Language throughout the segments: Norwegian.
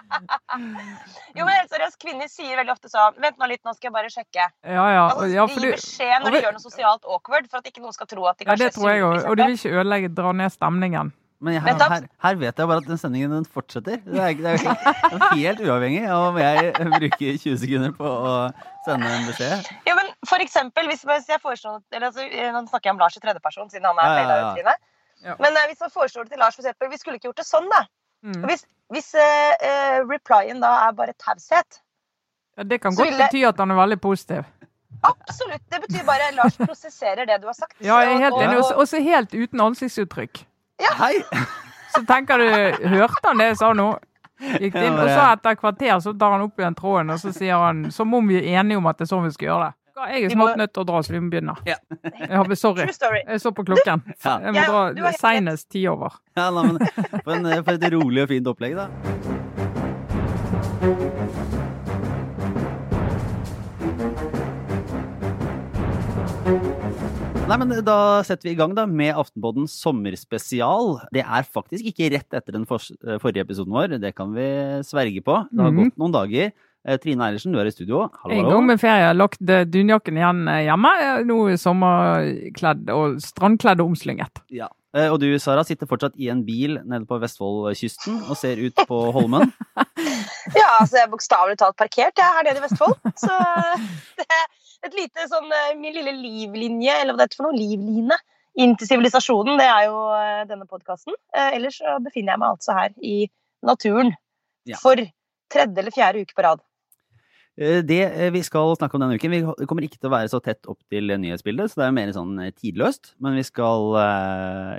Jo, men helt seriøst, kvinner sier veldig ofte sånn Vent nå litt, nå skal jeg bare sjekke. Ja, ja. Altså, ja de gir beskjed når de vi- gjør noe sosialt awkward, for at ikke noen skal tro at de ja, kanskje det tror jeg òg. Og du vil ikke ødelegge, dra ned stemningen. Men jeg, Nettopp. her, her vet jeg bare at den sendingen den fortsetter. Det er, det er helt, helt uavhengig av om jeg bruker 20 sekunder på å sende en beskjed. Ja, men for eksempel, hvis, jeg foreslår eller, altså, eh, Nå snakker jeg om Lars i tredjeperson, siden han er Ja, ja, ja. Ja. Men eh, hvis man foreslår det til Lars, for eksempel, vi skulle ikke gjort det sånn, da. Mm. Hvis, hvis eh, eh, replyen da er bare taushet Ja, det kan godt bety at han er veldig positiv. Absolutt. Det betyr bare Lars prosesserer det du har sagt. Ja, jeg er helt enig. og- Også- Også helt uten ansiktsuttrykk. Hei! Så tenker du Hørte han det jeg sa nå? Gikk inn, og så etter et kvarter så tar han opp igjen tråden, og så sier han som om vi er enige om at det er sånn vi skal gjøre det. Jeg er snart nødt til å dra, så vi må begynne. Ja. Jeg sorry. Jeg så på klokken. Ja. Jeg må dra seinest ti over. Ja, la, men for, en, for et rolig og fint opplegg, da. Nei, men Da setter vi i gang da med Aftenpoddens sommerspesial. Det er faktisk ikke rett etter den for, forrige episoden vår, det kan vi sverge på. Det har Mhm. gått noen dager. Eh, Trine Eilertsen, du er i studio. Hallo, En gang med ferie lagt eh, dunjakken igjen eh, hjemme. Jeg Nå sommerkledd og strandkledd og omslynget. Ja. Eh, Og du, Sara, sitter fortsatt i en bil nede på Vestfoldkysten og ser ut på Holmen. Ja, altså jeg er bokstavelig talt parkert jeg er her nede i Vestfold. Så det er et lite sånn min lille livlinje, eller hva det heter for noe, livline, inn til sivilisasjonen. Det er jo eh, denne podkasten. Ellers så befinner jeg meg altså her i naturen. Ja. For tredje eller fjerde uke på rad. Eh, Det eh, vi skal snakke om denne uken, vi kommer ikke til å være så tett opp til nyhetsbildet, så det er mer sånn eh, tidløst. Men vi skal,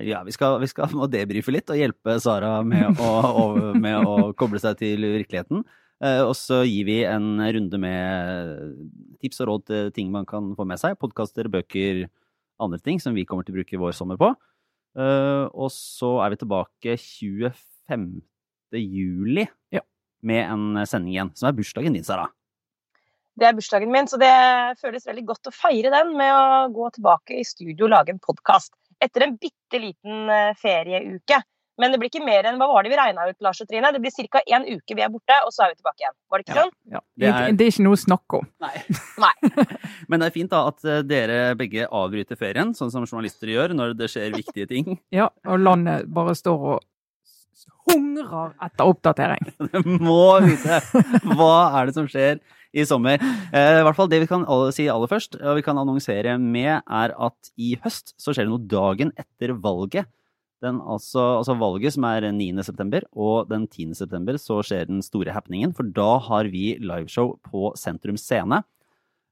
ja, vi skal, vi skal må debrife litt og hjelpe Sara med å, med å koble seg til virkeligheten. Og så gir vi en runde med tips og råd til ting man kan få med seg. Podkaster, bøker, andre ting som vi kommer til å bruke vår sommer på. Og så er vi tilbake 25. juli Ja. med en sending igjen, som er bursdagen din, Sara. Det er bursdagen min, så det føles veldig godt å feire den med å gå tilbake i studio og lage en podkast. Etter en bitte liten eh, ferieuke. Men det blir ikke mer enn hva var det vi regna ut, Lars og Trine? Det blir ca. én uke vi er borte, og så er vi tilbake igjen. Var det ikke Ja. sånn? Ja. Det er- Det er ikke noe å snakke om. Nei. Men det er fint da at eh, dere begge avbryter ferien, sånn som journalister gjør når det skjer viktige ting. Ja, og landet bare står og hungrer etter oppdatering. det må vite hva er det som skjer i sommer. Eh, I hvert fall Det vi kan si aller først, og vi kan annonsere med, er at i høst så skjer det noe dagen etter valget. Altså, altså valget som er 9. september, og den 10. september så skjer den store happeningen, for da har vi liveshow på Sentrum Scene.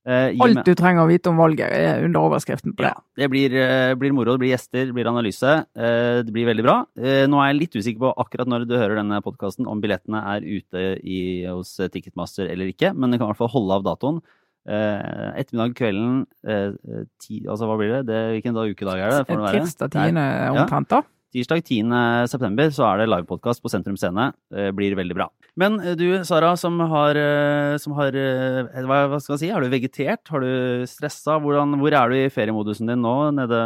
Eh, Alt du trenger å vite om valget, er under overskriften på det. Ja, det blir, eh, blir moro, det blir gjester, det blir analyse. eh, Det blir veldig bra. Nå er jeg litt usikker på akkurat når du hører denne podkasten, om billettene er ute i, hos Ticketmaster eller ikke, men du kan i hvert fall holde av datoen. Eh, Ettermiddag, kvelden, eh, ti, altså hva blir det? det hvilken dag, ukedag er det? Tirsdag Det er 10. omtrent, da. Tirsdag 10. september så er det livepodkast på Sentrum Scene. Det blir veldig bra. Men eh, du, Sara, som har, eh, som har eh, hva, hva skal jeg si, har du vegetert? Har du stressa? Hvordan, hvor er du i feriemodusen din nå, nede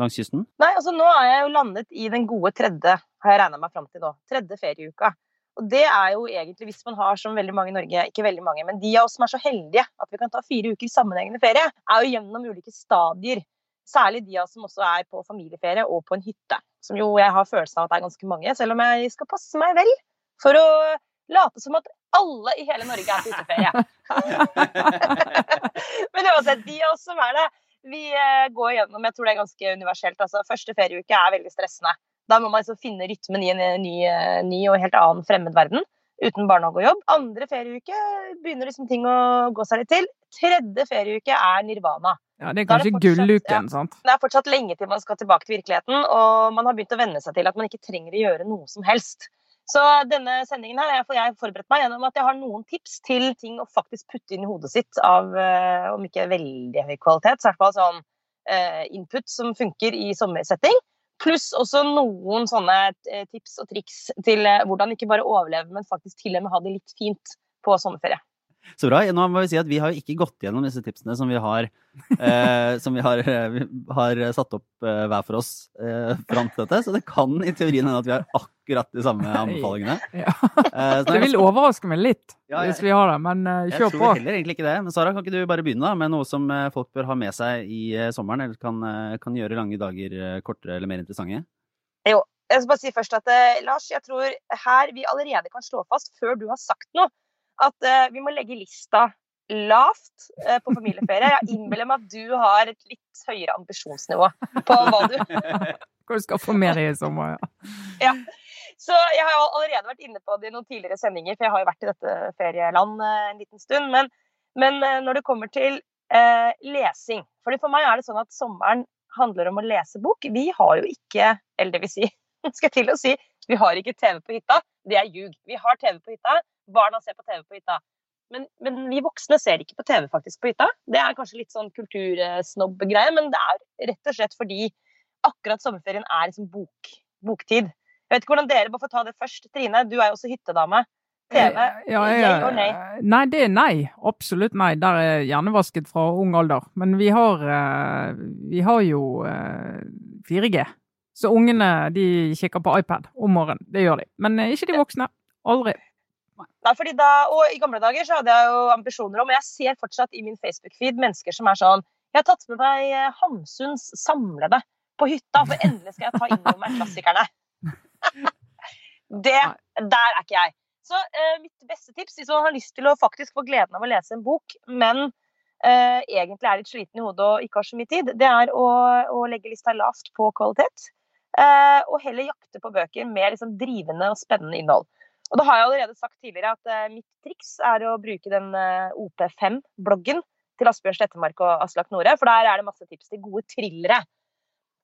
langs kysten? Nei, altså nå er jeg jo landet i den gode tredje, har jeg regna meg fram til nå. Tredje ferieuka. Og det er jo egentlig, hvis man har som veldig mange i Norge, ikke veldig mange, men de av oss som er så heldige at vi kan ta fire uker sammenhengende ferie, er jo gjennom ulike stadier. Særlig de av oss som også er på familieferie og på en hytte. Som jo jeg har følelsen av at det er ganske mange, selv om jeg skal passe meg vel for å late som at alle i hele Norge er på hytteferie. Men uansett, de av oss som er det, vi eh, går gjennom Jeg tror det er ganske universelt. altså Første ferieuke er veldig stressende. Da må man liksom finne rytmen i en eh, ny, eh, ny og helt annen fremmed verden. Uten barnehage og jobb. Andre ferieuke begynner liksom ting å gå seg litt til. Tredje ferieuke er nirvana. Ja, det er Da er det kanskje gulluken, sant? Det er fortsatt lenge til man skal tilbake til virkeligheten, og man har begynt å venne seg til at man ikke trenger å gjøre noe som helst. Så denne sendingen her har jeg forberedt meg gjennom at jeg har noen tips til ting å faktisk putte inn i hodet sitt av, eh, om ikke veldig høy kvalitet, så i hvert fall sånn eh, input som funker i sommersetting. Pluss også noen sånne eh, tips og triks til eh, hvordan ikke bare overleve, men faktisk til og med ha det litt fint på sommerferie. Så bra. Nå må vi si at vi har jo ikke gått gjennom disse tipsene som vi har, eh, som vi har, eh, vi har satt opp eh, hver for oss eh, fram til dette. Så det kan i teorien hende at vi har akkurat de samme anbefalingene. Ja. Eh, Det vil overraske meg litt Ja, hvis vi har det, men eh, Jeg tror på. heller egentlig ikke det. Men Sara, kan ikke du bare begynne da, med noe som eh, folk bør ha med seg i eh, sommeren, eller kan, kan gjøre lange dager kortere eller mer interessante? Jo, Jeg skal bare si først at eh, Lars, jeg tror her vi allerede kan slå fast, før du har sagt noe, at eh, vi må legge lista lavt eh, på familieferie. Jeg innbiller meg at du har et litt høyere ambisjonsnivå på hva du Hva du skal få med deg i sommer, ja. ja. Så jeg har allerede vært inne på det i noen tidligere sendinger, for jeg har jo vært i dette ferieland eh, en liten stund. Men, men eh, når det kommer til eh, lesing fordi For meg er det sånn at sommeren handler om å lese bok. Vi har jo ikke Eller det vil si, skal jeg til å si, vi har ikke TV på hytta. Det er ljug. Vi har TV på hytta. Barna ser på TV på hytta. Men, men vi voksne ser ikke på TV faktisk på hytta. Det er kanskje litt sånn kultursnobb-greie, men det er rett og slett fordi akkurat sommerferien er liksom bok, boktid. Jeg vet ikke hvordan dere, bare får ta det først. Trine, du er jo også hyttedame. TV, Ja, ja, ja. nei? Nei, det er nei. Absolutt nei. Der er hjernevasket fra ung alder. Men vi har, eh, vi har jo eh, 4G. Så ungene de kikker på iPad om morgenen. Det gjør de. Men eh, ikke de voksne. Aldri. Nei, fordi da, og I gamle dager så hadde jeg jo ambisjoner om, og jeg ser fortsatt i min Facebook-feed mennesker som er sånn Jeg har tatt med meg eh, Hamsuns samlede på hytta, for endelig skal jeg ta inn over meg klassikerne. Det, der er ikke jeg. Så eh, mitt beste tips, hvis man har lyst til å faktisk få gleden av å lese en bok, men eh, egentlig er litt sliten i hodet og ikke har så mye tid, det er å, å legge lista lavt på kvalitet. Eh, og heller jakte på bøker med liksom, drivende og spennende innhold. Og da har jeg allerede sagt tidligere at eh, mitt triks er å bruke den eh, OP5-bloggen til Asbjørn Slettemark og Aslak Nore, for der er det masse tips til gode thrillere.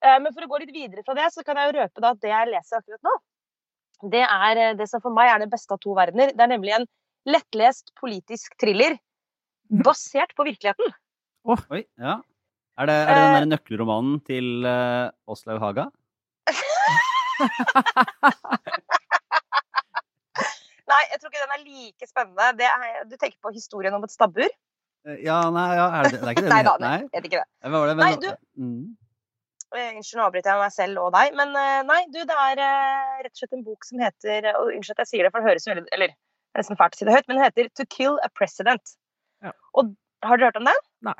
Eh, men for å gå litt videre fra det, så kan jeg jo røpe da at det jeg leser akkurat nå, det er det som for meg er det beste av to verdener. Det er nemlig en lettlest politisk thriller basert på virkeligheten. Oi, ja. Er det, er det den der nøkkelromanen til uh, Åslaug Haga? Nei, jeg tror ikke den er like spennende. Det er, du tenker på historien om et stabbur? Eh, Ja, nei, ja, er det, det er ikke det Nei da, nei, jeg vet ikke det. Hva var det? Nei, du- Mm. Eh, Unnskyld, nå avbryter jeg meg selv og deg. Men eh, nei, du, det er rett og slett en bok som heter og Unnskyld at jeg sier det, for det høres veldig Eller det er nesten fælt å si det høyt, men den heter 'To Kill a President'. Ja. Og har dere hørt om den? Nei.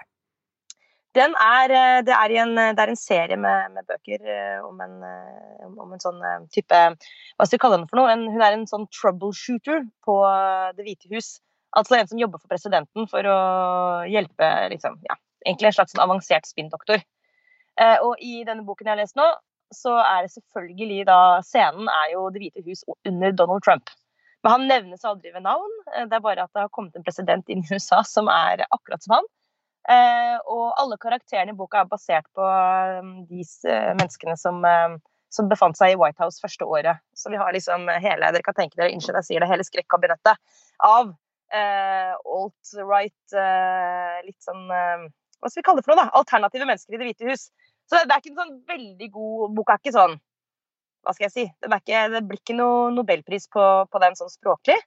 Den er, eh, det, er en, det er en serie med, med bøker eh, om en, eh, om en sånn eh, type Hva skal vi kalle den for noe? En, hun er en sånn troubleshooter på eh, Det hvite hus. Altså en som jobber for presidenten for å hjelpe liksom, ja, Egentlig en slags sånn avansert spinndoktor. Eh, og i denne boken jeg har lest nå, så er det selvfølgelig da Scenen er jo Det hvite hus under Donald Trump. Men han nevnes aldri ved navn. eh, Det er bare at det har kommet en president inn i USA som er akkurat som han. Eh, og alle karakterene i boka er basert på eh, de eh, menneskene som, eh, som befant seg i White House første året. Så vi har liksom hele dere kan tenke dere, unnskyld jeg sier det, hele skrekkabinettet av eh, alt-right, eh, litt sånn eh, Hva skal vi kalle det for noe, da? Alternative mennesker i Det hvite hus. Så det er ikke en sånn veldig god Boka er ikke sånn Hva skal jeg si? Ikke, det blir ikke noe nobelpris på, på den sånn språklig.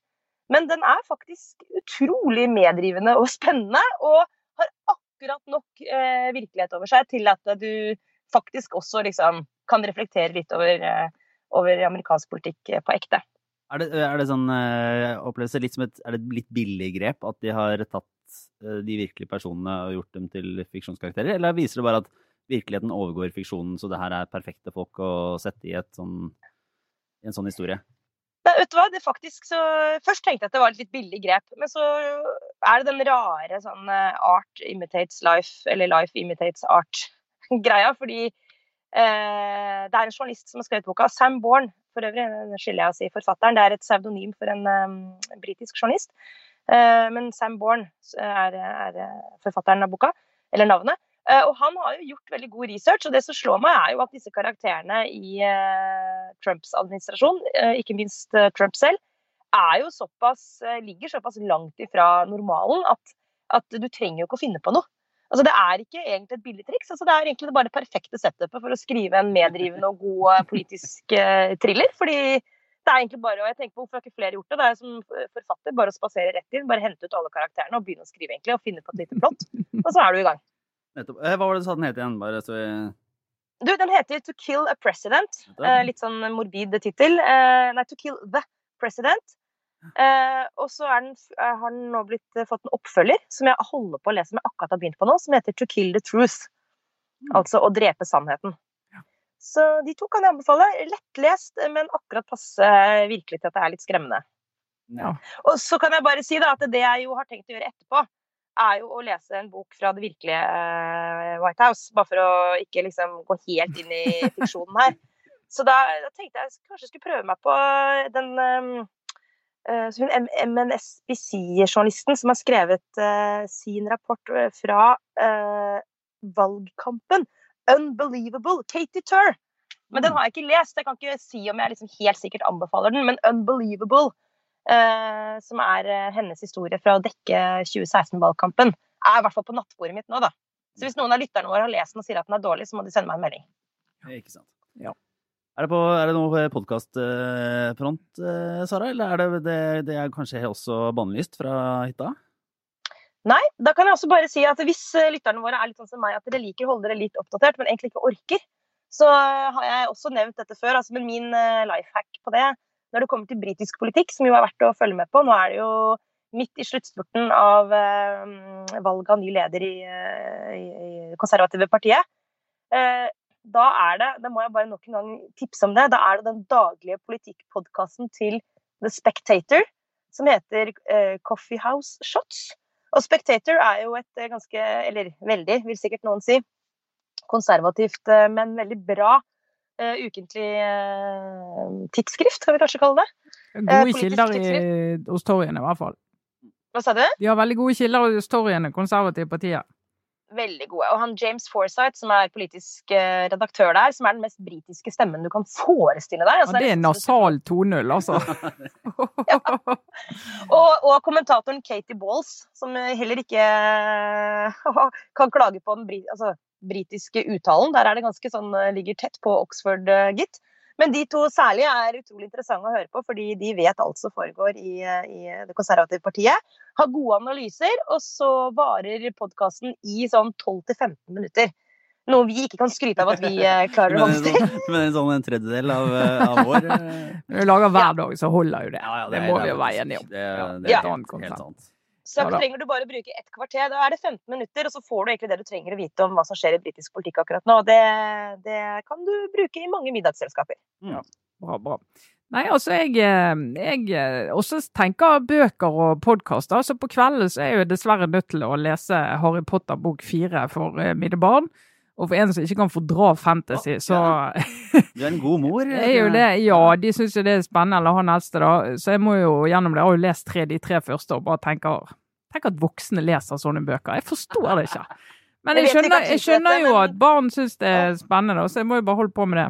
Men den er faktisk utrolig meddrivende og spennende, og har akkurat nok eh, virkelighet over seg til at du faktisk også liksom kan reflektere litt over, eh, over amerikansk politikk eh, på ekte. Er det, er det sånn opplevelse litt som et Er det litt billig grep at de har tatt eh, de virkelige personene og gjort dem til fiksjonskarakterer, eller viser det bare at virkeligheten overgår fiksjonen, så det her er perfekte folk å sette i sånn, i en sånn historie? Nei, vet du hva, det faktisk så Først tenkte jeg at det var et litt billig grep, men så er det den rare sånn eh, art imitates life, eller life imitates art-greia. Fordi eh, det er en journalist som har skrevet boka. Sam Bourne, for øvrig, det skylder jeg å si forfatteren. Det er et pseudonym for en um, britisk journalist. Eh, men Sam Bourne er, er forfatteren av boka, eller navnet. Eh, og han har jo gjort veldig god research, og det som slår meg, er jo at disse karakterene i eh, Trumps administrasjon, eh, ikke minst Trump selv, er jo såpass, ligger såpass langt ifra normalen at, at du trenger jo ikke å finne på noe. Altså Det er ikke egentlig et billig triks. Altså det er egentlig bare det perfekte setupet for å skrive en meddrivende og god politisk eh, thriller. Fordi Det er egentlig bare, og jeg tenker på Hvorfor har ikke flere gjort det? Det er som forfatter bare å spasere rett inn, bare hente ut alle karakterene og begynne å skrive egentlig, og finne på et lite plott. Og så er du i gang. Nettopp. Eh, Hva var det du sa den het igjen? Bare så vi Du, Den heter To Kill a President. Eh, litt sånn morbid tittel. Eh, nei, To Kill the President. Eh, og så den, eh, har den nå blitt, eh, fått en oppfølger som jeg holder på å lese, som jeg akkurat har begynt på nå, som heter To Kill the Truth. Altså å drepe sannheten. Så de to kan jeg anbefale. Lettlest, men akkurat passe virkelig til at det er litt skremmende. Ja. Og så kan jeg bare si da, at det jeg jo har tenkt å gjøre etterpå, er jo å lese en bok fra det virkelige eh, White House. Bare for å ikke liksom gå helt inn i fiksjonen her. Så da, da tenkte jeg kanskje jeg skulle prøve meg på den um, eh, MNSBC-journalisten som har skrevet uh, sin rapport eh, fra uh, valgkampen. Unbelievable! Katie Turr. Men den har jeg ikke lest. Jeg kan ikke si om jeg liksom helt sikkert anbefaler den, men Unbelievable, eh, som er eh, hennes historie fra å dekke 2016-valgkampen, er i hvert fall på nattbordet mitt nå, da. Så hvis noen av lytterne våre har lest den og sier at den er dårlig, så må de sende meg en melding. Ikke sant. Ja. Er det, på, er det noe podkastfront, Sara? Eller er det, det, det er kanskje også bannlyst fra hytta? Nei, da kan jeg også bare si at hvis eh, lytterne våre er litt sånn som meg, at dere liker å holde dere litt oppdatert, men egentlig ikke orker, så har jeg også nevnt dette før. Altså, men min life hack på det, når det kommer til britisk politikk, som jo er verdt å følge med på Nå er det jo midt i sluttspurten av uh, valget av ny leder i, uh, i, konservative partiet. Uh, da er det, da må jeg bare nok en gang tipse om det, da er det den daglige politikkpodkasten til The Spectator, som heter Coffee House Shots. Og Spectator er jo et ganske, eller veldig, vil sikkert noen si, konservativt, men veldig bra ukentlig tidsskrift, skal vi kanskje kalle det. Gode politisk kilder i, hos Torjen i hvert fall. Hva sa du? De har veldig gode kilder hos Torjen, konservative partier. Veldig gode. Og han James Forsyth, som er politisk eh, redaktør der, som er den mest britiske stemmen du kan forestille deg. Altså, Ja, det er nasal 2-0, altså. Og, og kommentatoren Katie Balls, som heller ikke eh, kan klage på den britiske altså, britiske uttalen. Der er det ganske sånn, eh, ligger tett på Oxford, eh, gitt. Men de to særlig er utrolig interessante å høre på, fordi de vet alt som foregår i, eh, i det konservative partiet. Har gode analyser, og så varer podkasten i sånn 12-15 minutter. Noe vi ikke kan skryte av at vi klarer å Men holde til. sånn, men en sånn en tredjedel av, av vår Når du lager hver dag, så holder jo det. ja, ja, det, det, må er vi jo være enige om. Det, Ja, det det er er et annet konsept. helt sant. Så Ja trenger du bare bruke ett kvarter. Da er det 15 minutter, og så får du egentlig det du trenger å vite om hva som skjer i britisk politikk akkurat nå. Og det, det kan du bruke i mange middagsselskaper. Bra, bra. Nei, altså, jeg, eh, jeg eh, også tenker bøker og podkaster. Så på kvelden så er jeg jo dessverre nødt til å lese Harry Potter bok fire for eh, mine barn. Og for en som ikke kan fordra fantasy, så Du er en god mor. Det er jo det, ja. De syns jo det er spennende, eller han eldste, da. Så jeg må jo gjennom det. Jeg har jo lest tre, de tre første og bare tenker Tenk at voksne leser sånne bøker. Jeg forstår det ikke. Men Jeg skjønner, jeg skjønner jo at barn syns det er spennende, så jeg må jo bare holde på med det.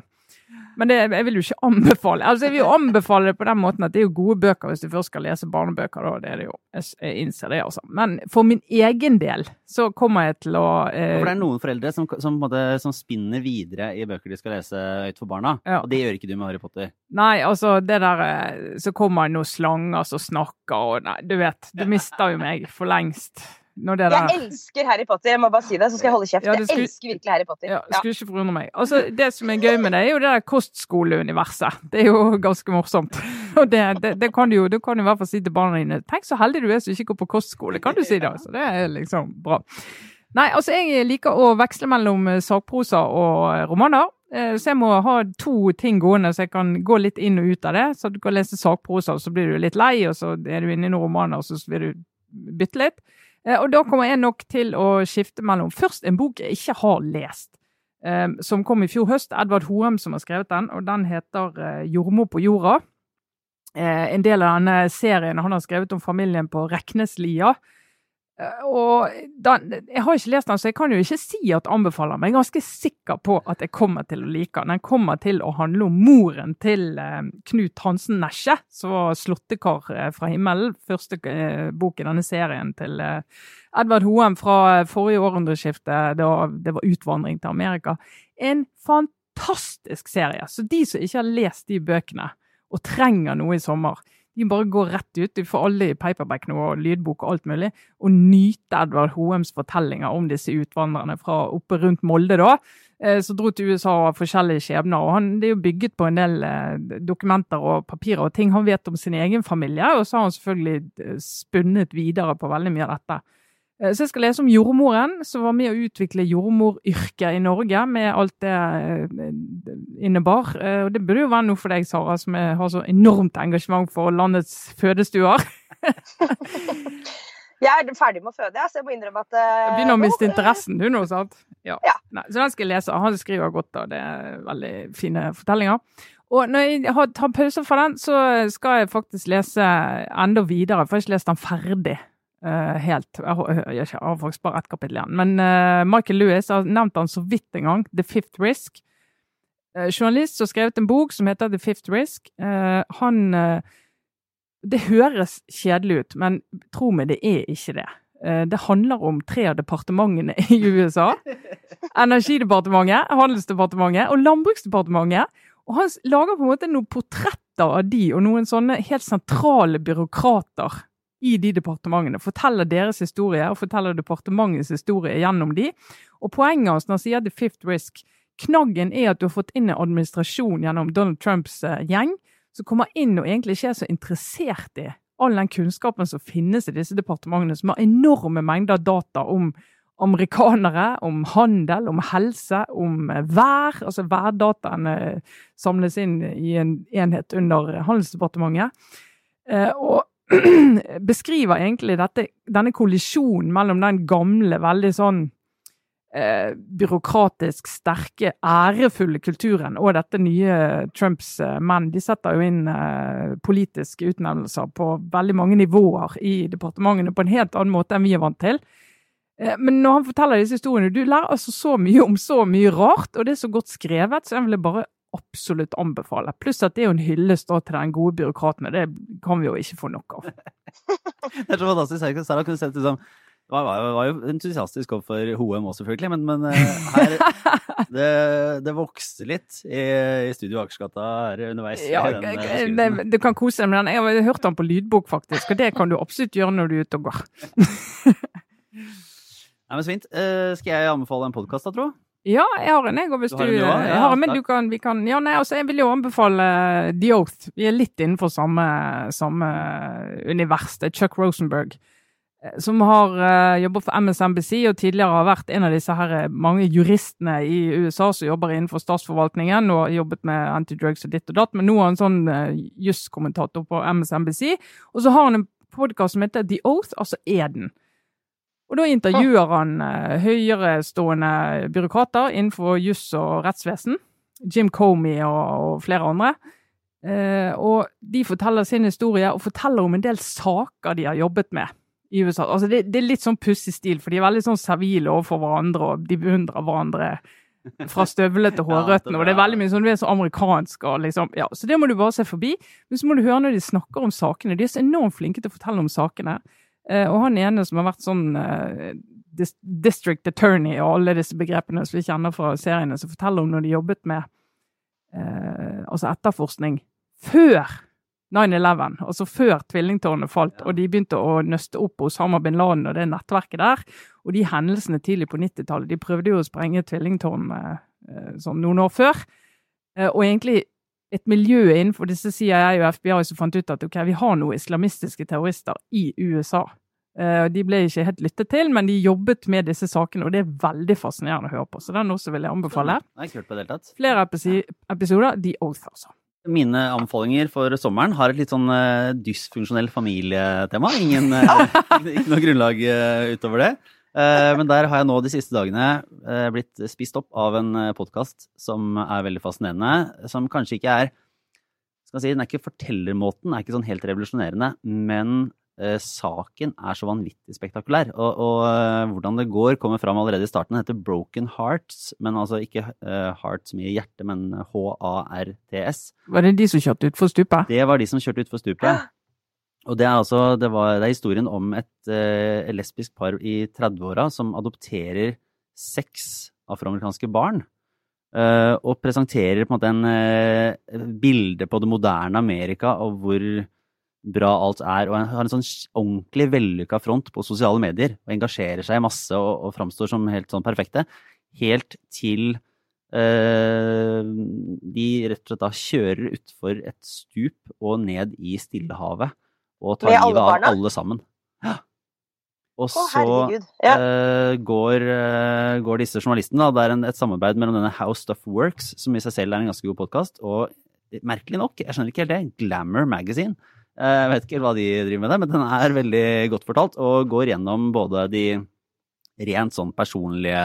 Men det, jeg vil jo ikke anbefale Altså, jeg vil jo anbefale det på den måten at det er jo gode bøker hvis du først skal lese barnebøker, da. Det er det jo. Jeg, innser det, altså. Men for min egen del så kommer jeg til å eh, For det er noen foreldre som, som, måte, som spinner videre i bøker de skal lese høyt for barna. Ja. Og det gjør ikke du med Harry Potter. Nei, altså det der eh, Så kommer det noen slanger som snakker og Nei, du vet. Du mister jo meg for lengst. Når det der Jeg elsker Harry Potter, jeg må bare si det, så skal jeg holde kjeft. Ja, det Jeg skulle- elsker virkelig Harry Potter. ja, Ja. Skulle ikke forundre meg. Altså, Det som er gøy med det, er jo det der kostskoleuniverset. Det er jo ganske morsomt. Og det, det, det kan du jo du kan du i hvert fall si til barna dine. Tenk så heldig du er som ikke går på kostskole, kan du si det. Altså, det er liksom bra. Nei, altså jeg liker å veksle mellom eh, sakprosa og eh, romaner. Eh, Så jeg må ha to ting gående, så jeg kan gå litt inn og ut av det. Så du kan lese sakprosa, og så blir du litt lei, og så er du inne i noen romaner, og så vil du bytte litt. Eh, Og da kommer jeg nok til å skifte mellom først en bok jeg ikke har lest, eh, som kom i fjor høst. Edvard Hoem som har skrevet den, og den heter eh, 'Jordmor på jorda'. En del av denne serien han har skrevet om familien på Rekneslia. Og den, Jeg har ikke lest den, så jeg kan jo ikke si at anbefaler men jeg er ganske sikker på at jeg kommer til å like den. Den kommer til å handle om moren til eh, Knut Hansen Nesje, som var slåttekar eh, fra himmelen. Første eh, bok i denne serien til Edvard Hoem fra forrige århundreskifte, da det var utvandring til Amerika. En fantastisk serie. Så de som ikke har lest de bøkene, og trenger noe i sommer. De bare går rett ut. De får alle i paperback nå, og lydbok og alt mulig. Og nyte Edvard Hoems fortellinger om disse utvandrerne fra oppe rundt Molde, da. Eh, som dro til USA og har forskjellige skjebner. og han, Det er jo bygget på en del eh, dokumenter og papirer og ting han vet om sin egen familie. Og så har han selvfølgelig eh, spunnet videre på veldig mye av dette. Eh, så jeg skal lese om jordmoren, som var med å utvikle jordmoryrket i Norge, med alt det eh, innebar. Eh, og det burde jo være noe for deg, Sara, som har så enormt engasjement for landets fødestuer. jeg er ferdig med å føde, så jeg må innrømme at Du begynner å miste interessen, du nå, sant? Ja. ja. Nei, så den skal jeg lese. Han skriver godt, og det er veldig fine fortellinger. Og når jeg har tatt pauser fra den, så skal jeg faktisk lese enda videre, for jeg har ikke lest den ferdig. Uh, helt. Jeg har, faktisk bare ett kapittel igjen. Men uh, Michael Lewis har nevnt han så vidt en gang. The Fifth Risk. Uh, journalist som har skrevet en bok som heter The Fifth Risk. han Det høres kjedelig ut, men tro meg, det er ikke det. det handler om tre av departementene i USA. Energidepartementet, Handelsdepartementet og Landbruksdepartementet. Og han lager på en måte noen portretter av de og noen sånne helt sentrale byråkrater i de departementene. Forteller deres historie og forteller departementets historie gjennom de. Og poenget hans når han sier The Fifth Risk, knaggen er at du har fått inn en administrasjon gjennom Donald Trumps uh, gjeng, som kommer inn og egentlig ikke er så interessert i all den kunnskapen som finnes i disse departementene, som har enorme mengder data om amerikanere, om handel, om helse, om uh, vær. Altså værdataene samles inn i en enhet under Handelsdepartementet. Og beskriver egentlig dette, denne kollisjonen mellom den gamle, veldig sånn eh, byråkratisk sterke, ærefulle kulturen og dette nye Trumps eh, menn. De setter jo inn eh, politiske utnevnelser på veldig mange nivåer i departementene på en helt annen måte enn vi er vant til. Eh, men når han forteller disse historiene, du lærer altså så mye om så mye rart, og det er så godt skrevet, så jeg ville bare absolutt anbefale. Pluss at det er jo en hyllest til den gode byråkraten. og Det kan vi jo ikke få nok av. det er så fantastisk. Sara kunne sett ut som var, var, var, jo entusiastisk overfor HM òg, selvfølgelig, men, men eh, her det, det, vokste litt i, i Studio Akersgata her underveis. Ja, den, eh, det, du kan kose deg med den. Jeg har hørt den på lydbok, faktisk, og det kan du absolutt gjøre når du er ute og går. Nei, men Så fint. Uh, skal jeg anbefale en podkast, da, tro? Ja, jeg har en, jeg. Og hvis du, du ja, jeg har en, men du kan, vi kan Ja, nei, altså, jeg vil jo anbefale The Oath. Vi er litt innenfor samme, samme univers. Det er Chuck Rosenberg. Eh, som har uh, jobbet for MSNBC og tidligere har vært en av disse her eh, mange juristene i USA som jobber innenfor statsforvaltningen og har jobbet med antidrugs og ditt og datt. Men nå er han sånn uh, juskommentator på MSNBC. Og så har han en podkast som heter The Oath, altså Eden. Og da intervjuer han uh, høyerestående byråkrater innenfor juss og rettsvesen. Jim Comey og, flere andre. Uh, og de forteller sin historie, og forteller om en del saker de har jobbet med i USA. Altså det, det er litt sånn pussig stil, for de er veldig sånn servile overfor hverandre, og de beundrer hverandre fra støvlene til hårrøttene. og det er veldig mye sånn, du er så amerikansk. og liksom, ja, Så det må du bare se forbi. Men så må du høre når de snakker om sakene. De er så enormt flinke til å fortelle om sakene. Eh, og han ene som har vært sånn eh, district attorney og alle disse begrepene som vi kjenner fra seriene, som forteller om når de jobbet med eh, altså etterforskning før 9-11, altså før tvillingtårnet falt, og de begynte å nøste opp Osama bin Laden og det nettverket der. Og de hendelsene tidlig på 90-tallet. De prøvde jo å sprenge tvillingtårnet sånn noen år før. Og egentlig et miljø innenfor disse CIA og FBI som fant ut at ok, vi har noen islamistiske terrorister i USA. Uh, de ble ikke helt lyttet til, men de jobbet med disse sakene, og det er veldig fascinerende å høre på. Så den også vil jeg anbefale. Flere episoder The Oath, altså. Mine anbefalinger for sommeren har et litt sånn uh, dysfunksjonell familietema. Ingen, uh, ikke noe grunnlag utover det. Eh, men der har jeg nå de siste dagene eh, blitt spist opp av en eh, podkast som er veldig fascinerende. Som kanskje ikke er skal si, Den er ikke fortellermåten, er ikke sånn helt revolusjonerende. Men saken er så vanvittig spektakulær. Og, og hvordan det går, kommer fram allerede i starten. Den heter Broken Hearts. Men altså ikke heart som i hjerte, men H-A-R-T-S. Var det de som kjørte utfor stupet? Det var de som kjørte utfor stupet. Og det er altså det, var, det er historien om et eh, lesbisk par i 30-åra som adopterer seks afroamerikanske barn. eh, og presenterer på en måte en eh, bilde på det moderne Amerika og hvor bra alt er. Og har en sånn ordentlig vellykka front på sosiale medier og engasjerer seg masse og, og framstår som helt sånn perfekte. Helt til eh, de rett og slett da kjører utfor et stup og ned i Stillehavet og tar livet av alle sammen. Ja. Og så herregud. Ja. uh, går, uh, går disse journalistene, da, det er en, et samarbeid mellom denne How Stuff Works, som i seg selv er en ganske god podkast, og merkelig nok, jeg skjønner ikke helt det, Glamour Magazine. Jeg Jeg vet ikke hva de driver med det, men den er veldig godt fortalt, og går gjennom både de rent sånn personlige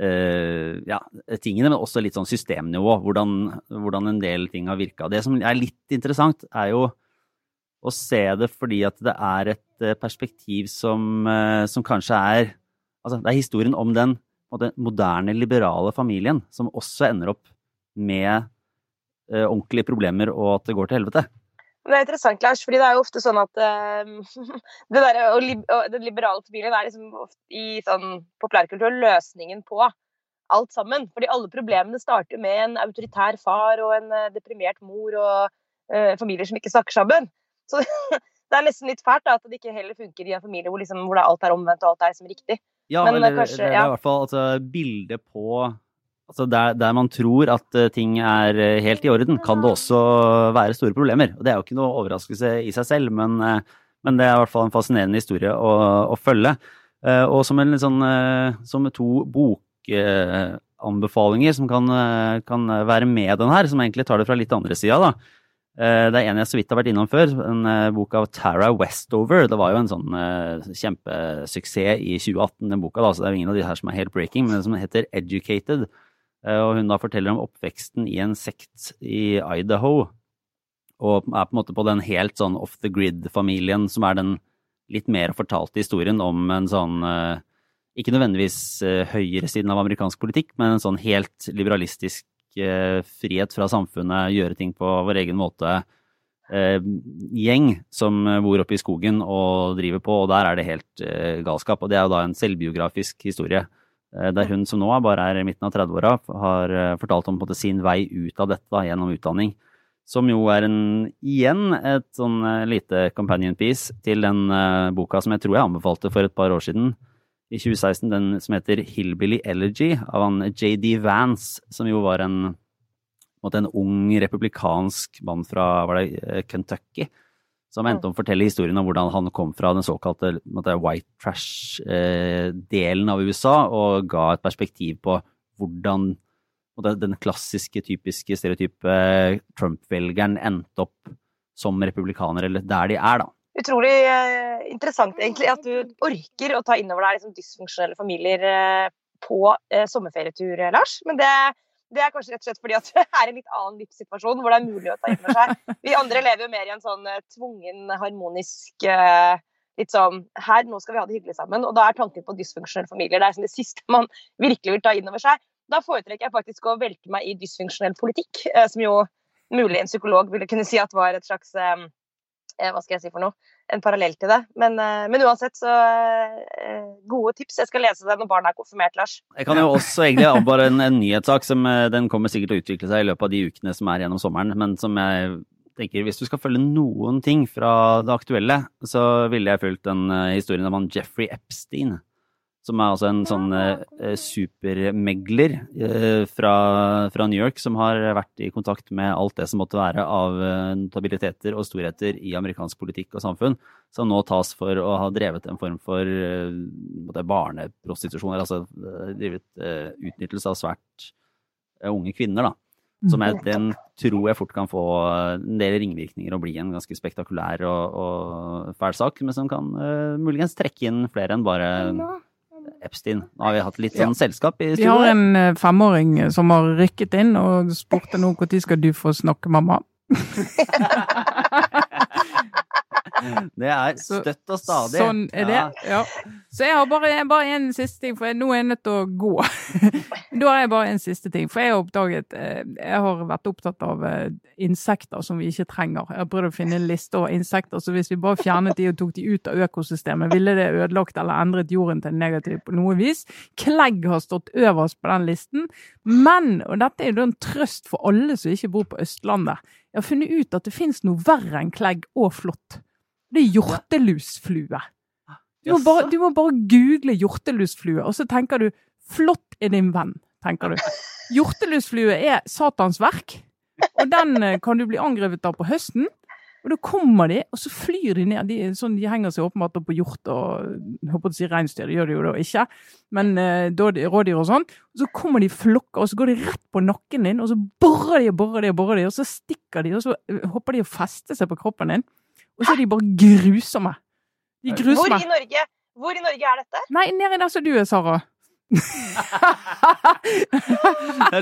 eh, ja, tingene, men også litt sånn systemnivå, hvordan, hvordan en del ting har virka. Det som er litt interessant, er jo å se det fordi at det er et eh, perspektiv som, eh, som kanskje er Altså, det er historien om den måte, moderne, liberale familien som også ender opp med uh, ordentlige problemer og at det går til helvete. Det er interessant, Lars, fordi det er jo ofte sånn at uh, det der, og, og den liberale familien er liksom ofte i sånn populærkultur løsningen på alt sammen. Fordi alle problemene starter med en autoritær far og en deprimert mor og uh, familier som ikke snakker sammen. Så det er nesten litt fælt da, at det ikke heller funker i en familie hvor, liksom, hvor alt er omvendt og alt er liksom riktig. Ja, Men, eller, eh, kanskje- det er ja. i hvert fall altså, bildet på altså, der, der man tror at eh, ting er eh, helt i orden, kan det også være store problemer. Og Det er jo ikke noe overraskelse i seg selv, men, men det er i hvert fall en fascinerende historie å, å følge. Og som, en sånn, som to bokanbefalinger som kan, kan være med den her, som egentlig tar det fra litt andre sida, da. Eh, Det er en jeg så vidt har vært innom før, en eh, bok av Tara Westover. Det var jo en sånn eh, kjempesuksess i 2018, den boka, da, så det er jo ingen av de her som er helt breaking, men den som heter Educated. Og hun da forteller om oppveksten i en sekt i Idaho, og er på en måte på den helt sånn off the grid-familien, som er den litt mer fortalte historien om en sånn ikke nødvendigvis høyresiden av amerikansk politikk, men en sånn helt liberalistisk frihet fra samfunnet, gjøre ting på vår egen måte. Eh, gjeng som bor oppe i skogen og driver på, og der er det helt eh, galskap. Og det er jo da en selvbiografisk historie. Eh, der hun som nå bare er i midten av 30-åra, har fortalt om måte, sin vei ut av dette da, gjennom utdanning. Som jo er en, igjen et sånn lite companion piece til den boka som jeg tror jeg anbefalte for et par år siden i 2016, den som heter Hillbilly Elegy av han JD Vance, som jo var en, en ung republikansk mann fra det, eh, Kentucky, som endte om å fortelle historien om hvordan han kom fra den såkalte måtte, white trash-delen av USA, og ga et perspektiv på hvordan måtte, den klassiske, typiske, stereotype Trump-velgeren endte opp som republikaner, eller der de er, da. Utrolig eh, interessant egentlig at du orker å ta innover deg liksom, dysfunksjonelle familier eh, på eh, sommerferietur, eh, Lars. Men det, det er kanskje rett og slett fordi at det er en litt annen livssituasjon hvor det er mulig å ta innover seg. Vi andre lever jo mer i en sånn tvungen, harmonisk Litt sånn Her, nå skal vi ha det hyggelig sammen. Og da er tanken på dysfunksjonelle familier det er liksom det siste man virkelig vil ta innover seg. Da foretrekker jeg faktisk å velte meg i dysfunksjonell politikk, som jo mulig en psykolog ville kunne si at var et slags hva skal jeg si for noe, en parallell til det. Men, eh, men uansett, så eh, gode tips. Jeg skal lese det når barna er konfirmert, Lars. Jeg kan jo også egentlig anbefale en, en nyhetssak som eh, den kommer sikkert til å utvikle seg i løpet av de ukene som er gjennom sommeren, men som jeg tenker hvis du skal følge noen ting fra det aktuelle, så ville jeg fulgt den eh, historien om han Jeffrey Epstein. Som er altså en sånn eh, supermegler eh, fra, fra New York som har vært i kontakt med alt det som måtte være av eh, notabiliteter og storheter i amerikansk politikk og samfunn, som nå tas for å ha drevet en form for eh, barneprostitusjon, eller altså eh, drevet eh, utnyttelse av svært eh, unge kvinner, da. Som jeg, den tror jeg fort kan få en del ringvirkninger og bli en ganske spektakulær og, og fæl sak, men som kan eh, muligens trekke inn flere enn bare Epstein. Nå har vi hatt litt sånn selskap i Vi har en eh, femåring eh, som har rykket inn og spurte nå når skal du få snakke, mamma. Det er støtt og stadig. Sånn er det. Ja. Ja. Så jeg har bare, bare en siste ting, for jeg, nå er jeg nødt til å gå. da har jeg bare en siste ting. For jeg har oppdaget eh, Jeg har vært opptatt av eh, insekter som vi ikke trenger. Jeg har prøvd å finne en liste over insekter, så hvis vi bare fjernet de og tok de ut av økosystemet, ville det ødelagt eller endret jorden til negativ på noe vis. Klegg har stått øverst på den listen. Men, og dette er jo en trøst for alle som ikke bor på Østlandet, jeg har funnet ut at det finnes noe verre enn klegg og flått. Det er hjortelusflue. Du må, bare, du må bare google hjortelusflue, og så tenker du 'flott er din venn', tenker du. Hjortelusflue er Satans verk, og den eh, kan du bli angrepet av på høsten. Og da kommer de, og så flyr de ned. De, sånn, de henger seg åpenbart opp på hjort og håper å si reinsdyr, det gjør de jo da ikke, men eh, rådyr og sånn. Og så kommer de i flokker, og så går de rett på nakken din, og så borer de og borer de og borer de, og så stikker de, og så eh, hopper de og fester seg på kroppen din. Og så er de bare grusomme. De grusomme. Hvor i Norge, hvor i Norge er dette? Nei, nedi der som du er, Sara.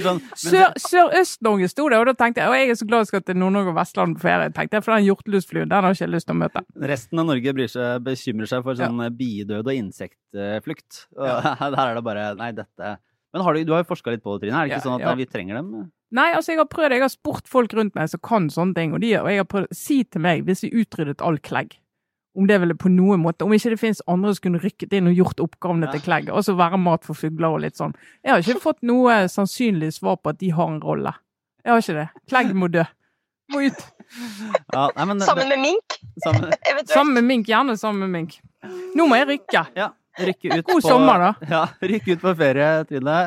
Sånn, Sør- Sørøst-Norge sto det, og da tenkte jeg og jeg er så glad jeg skal til Nord-Norge og Vestland på ferie. tenkte jeg, For den hjortelusfluen den har jeg ikke lyst til å møte. resten av Norge bryr seg, bekymrer seg for sånn biedød og insektflukt. Og her er det bare Nei, dette Men har du, du har jo forska litt på det, Trine. Er det ikke Ja, sånn at ja. vi trenger dem? Nei, altså jeg har prøvd, jeg har spurt folk rundt meg som kan sånne ting, og, de, og jeg har prøvd si til meg, hvis vi utryddet all klegg, om det ville på noen måte, om ikke det finnes andre som kunne rykket inn og gjort oppgavene Ja. til klegg, og så være mat for fugler og litt sånn. Jeg har ikke fått noe sannsynlig svar på at de har en rolle. Jeg har ikke det. Klegg må dø. Må ut. Ja, nei, men, Sammen med mink, sammen. Sammen med mink, gjerne sammen med mink. Nå må jeg rykke. ja, rykke ut God på, sommer, da. Ja, rykke ut på ferie, Trine.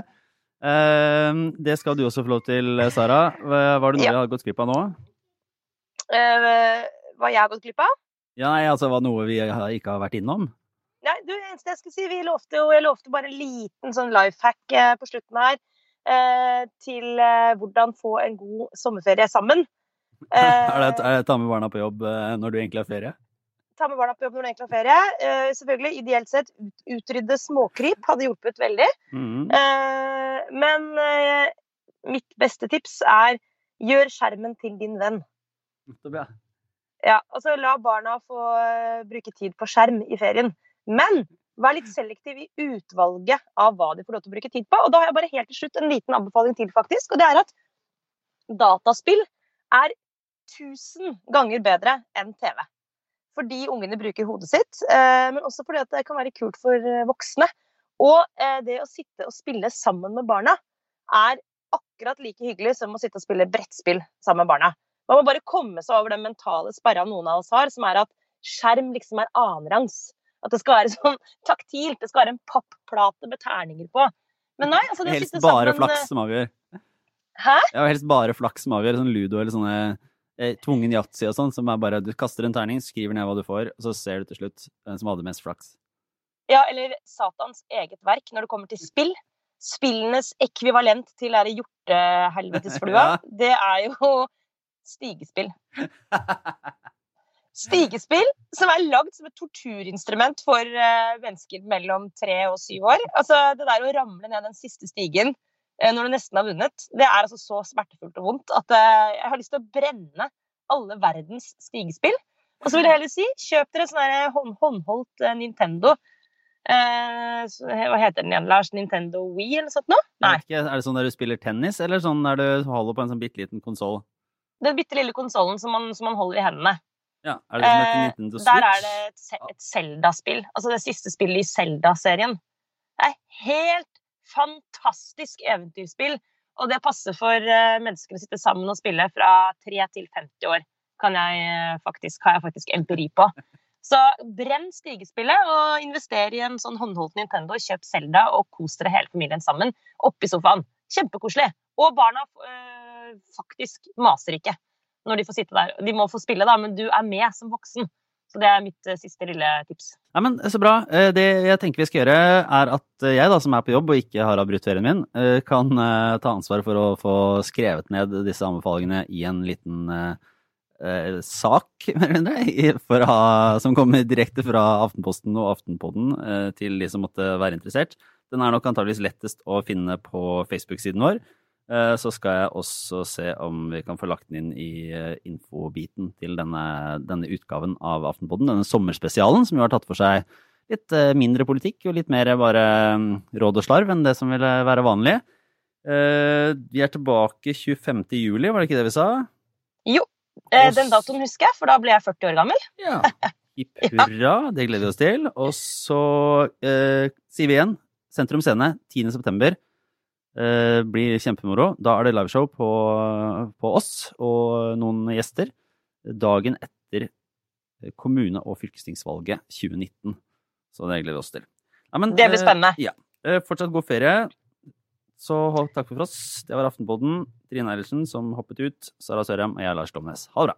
Eh, det skal du også få lov til, Sara. Hva- Var det noe Ja. vi har gått glipp av nå? Eh, hva jeg har gått glipp av? Ja, nei, altså var noe vi ikke har vært innom? Nei, du, eneste jeg skulle si, vi lovte jo, jeg lovte bare en liten sånn life hack eh, på slutten her. Eh, til eh, hvordan få en god sommerferie sammen. Eh, Er det, er det ta med barna på jobb når du egentlig har ferie? Ta med barna på jobb når du egentlig har ferie. Uh, selvfølgelig, ideelt sett, ut, utrydde småkryp hadde hjulpet veldig. Mm. Uh, men uh, mitt beste tips er gjør skjermen til din venn. Ja. Ja, altså La barna få bruke tid på skjerm i ferien. Men vær litt selektiv i utvalget av hva de får lov til å bruke tid på. Og da har jeg bare helt til slutt en liten anbefaling til, faktisk. Og det er at dataspill er tusen ganger bedre enn TV. Fordi ungene bruker hodet sitt, eh, men også fordi at det kan være kult for eh, voksne. Og eh, det å sitte og spille sammen med barna er akkurat like hyggelig som å sitte og spille brettspill sammen med barna. Man må bare komme seg over den mentale sperra noen av oss har, som er at skjerm liksom er annenrangs. At det skal være sånn taktilt. Det skal være en pappplate med terninger på. Men nei, altså det Helst bare sammen flaks som avgjør. Hæ? Ja, helst bare flaks som avgjør. Sånn ludo eller sånne eh, tvungen yatzy og sånn, som er bare du kaster en terning, skriver ned hva du får, og så ser du til slutt hvem som hadde mest flaks. Ja, eller Satans eget verk når det kommer til spill. Spillenes ekvivalent til er hjortehelvetesflua, Ja. det er jo stigespill. Stigespill som er lagd som et torturinstrument for eh, mennesker mellom tre og syv år. Altså, det der å ramle ned den siste stigen når du nesten har vunnet, det er altså så smertefullt og vondt at eh, jeg har lyst til å brenne alle verdens stigespill. Og så vil jeg heller si, kjøp dere sånn hånd, håndholdt eh, Nintendo. Eh, hva heter den igjen, Lars? Nintendo Wii eller sånt noe? Nei. ikke, Er det sånn der du spiller tennis, eller sånn der du holder på en sånn bitte liten konsoll? Den bitte lille konsollen som, man- som man holder i hendene. Ja, er det som heter Eh, Nintendo Switch? Der er det et Zelda-spill. Altså det siste spillet i Zelda-serien. Det er helt fantastisk eventyrspill. Og det passer for eh, mennesker å sitte sammen og spille fra 3 til 50 år. Kan jeg eh, faktisk, har jeg faktisk empiri på. Så brenn stigespillet og invester i en sånn håndholdt Nintendo. Kjøp Zelda og kos dere hele familien sammen oppi sofaen. Kjempekoselig. Og barna øh, faktisk maser ikke når de får sitte der. De må få spille, da, men du er med som voksen. Så det er mitt eh, siste lille tips. Nei, men Så bra. Eh, Det jeg tenker vi skal gjøre, er at jeg, da, som er på jobb og ikke har avbrutt ferien min, eh, kan eh, ta ansvar for å få skrevet ned disse anbefalingene i en liten eh, eh, sak, mer eller mindre, ha, som kommer direkte fra Aftenposten og Aftenpodden eh, til de som måtte være interessert. Den er nok antageligvis lettest å finne på Facebook-siden vår. Eh, Så skal jeg også se om vi kan få lagt den inn i eh, infobiten til denne, denne utgaven av Aftenpodden. Denne sommerspesialen, som jo har tatt for seg litt eh, mindre politikk og litt mer bare mm, råd og slarv enn det som ville være vanlig. Vi er tilbake 25. juli, var det ikke det vi sa? Jo. Den datoen husker jeg, for da ble jeg 40 år gammel. Ja. Hipp hurra, det gleder vi oss til. Og så eh, sier vi igjen Sentrum Scene 10. Eh, blir kjempemoro. Da er det liveshow på, på oss og noen gjester. Dagen etter kommune- og fylkestingsvalget 2019. Så det gleder vi oss til. Ja, men, Det blir eh, spennende. Ja. Eh, Fortsatt god ferie. Så takk for oss. Det var Aftenpodden. Trine Eilertsen som hoppet ut. Sara Sørheim og jeg, Lars Domnes. Ha det bra.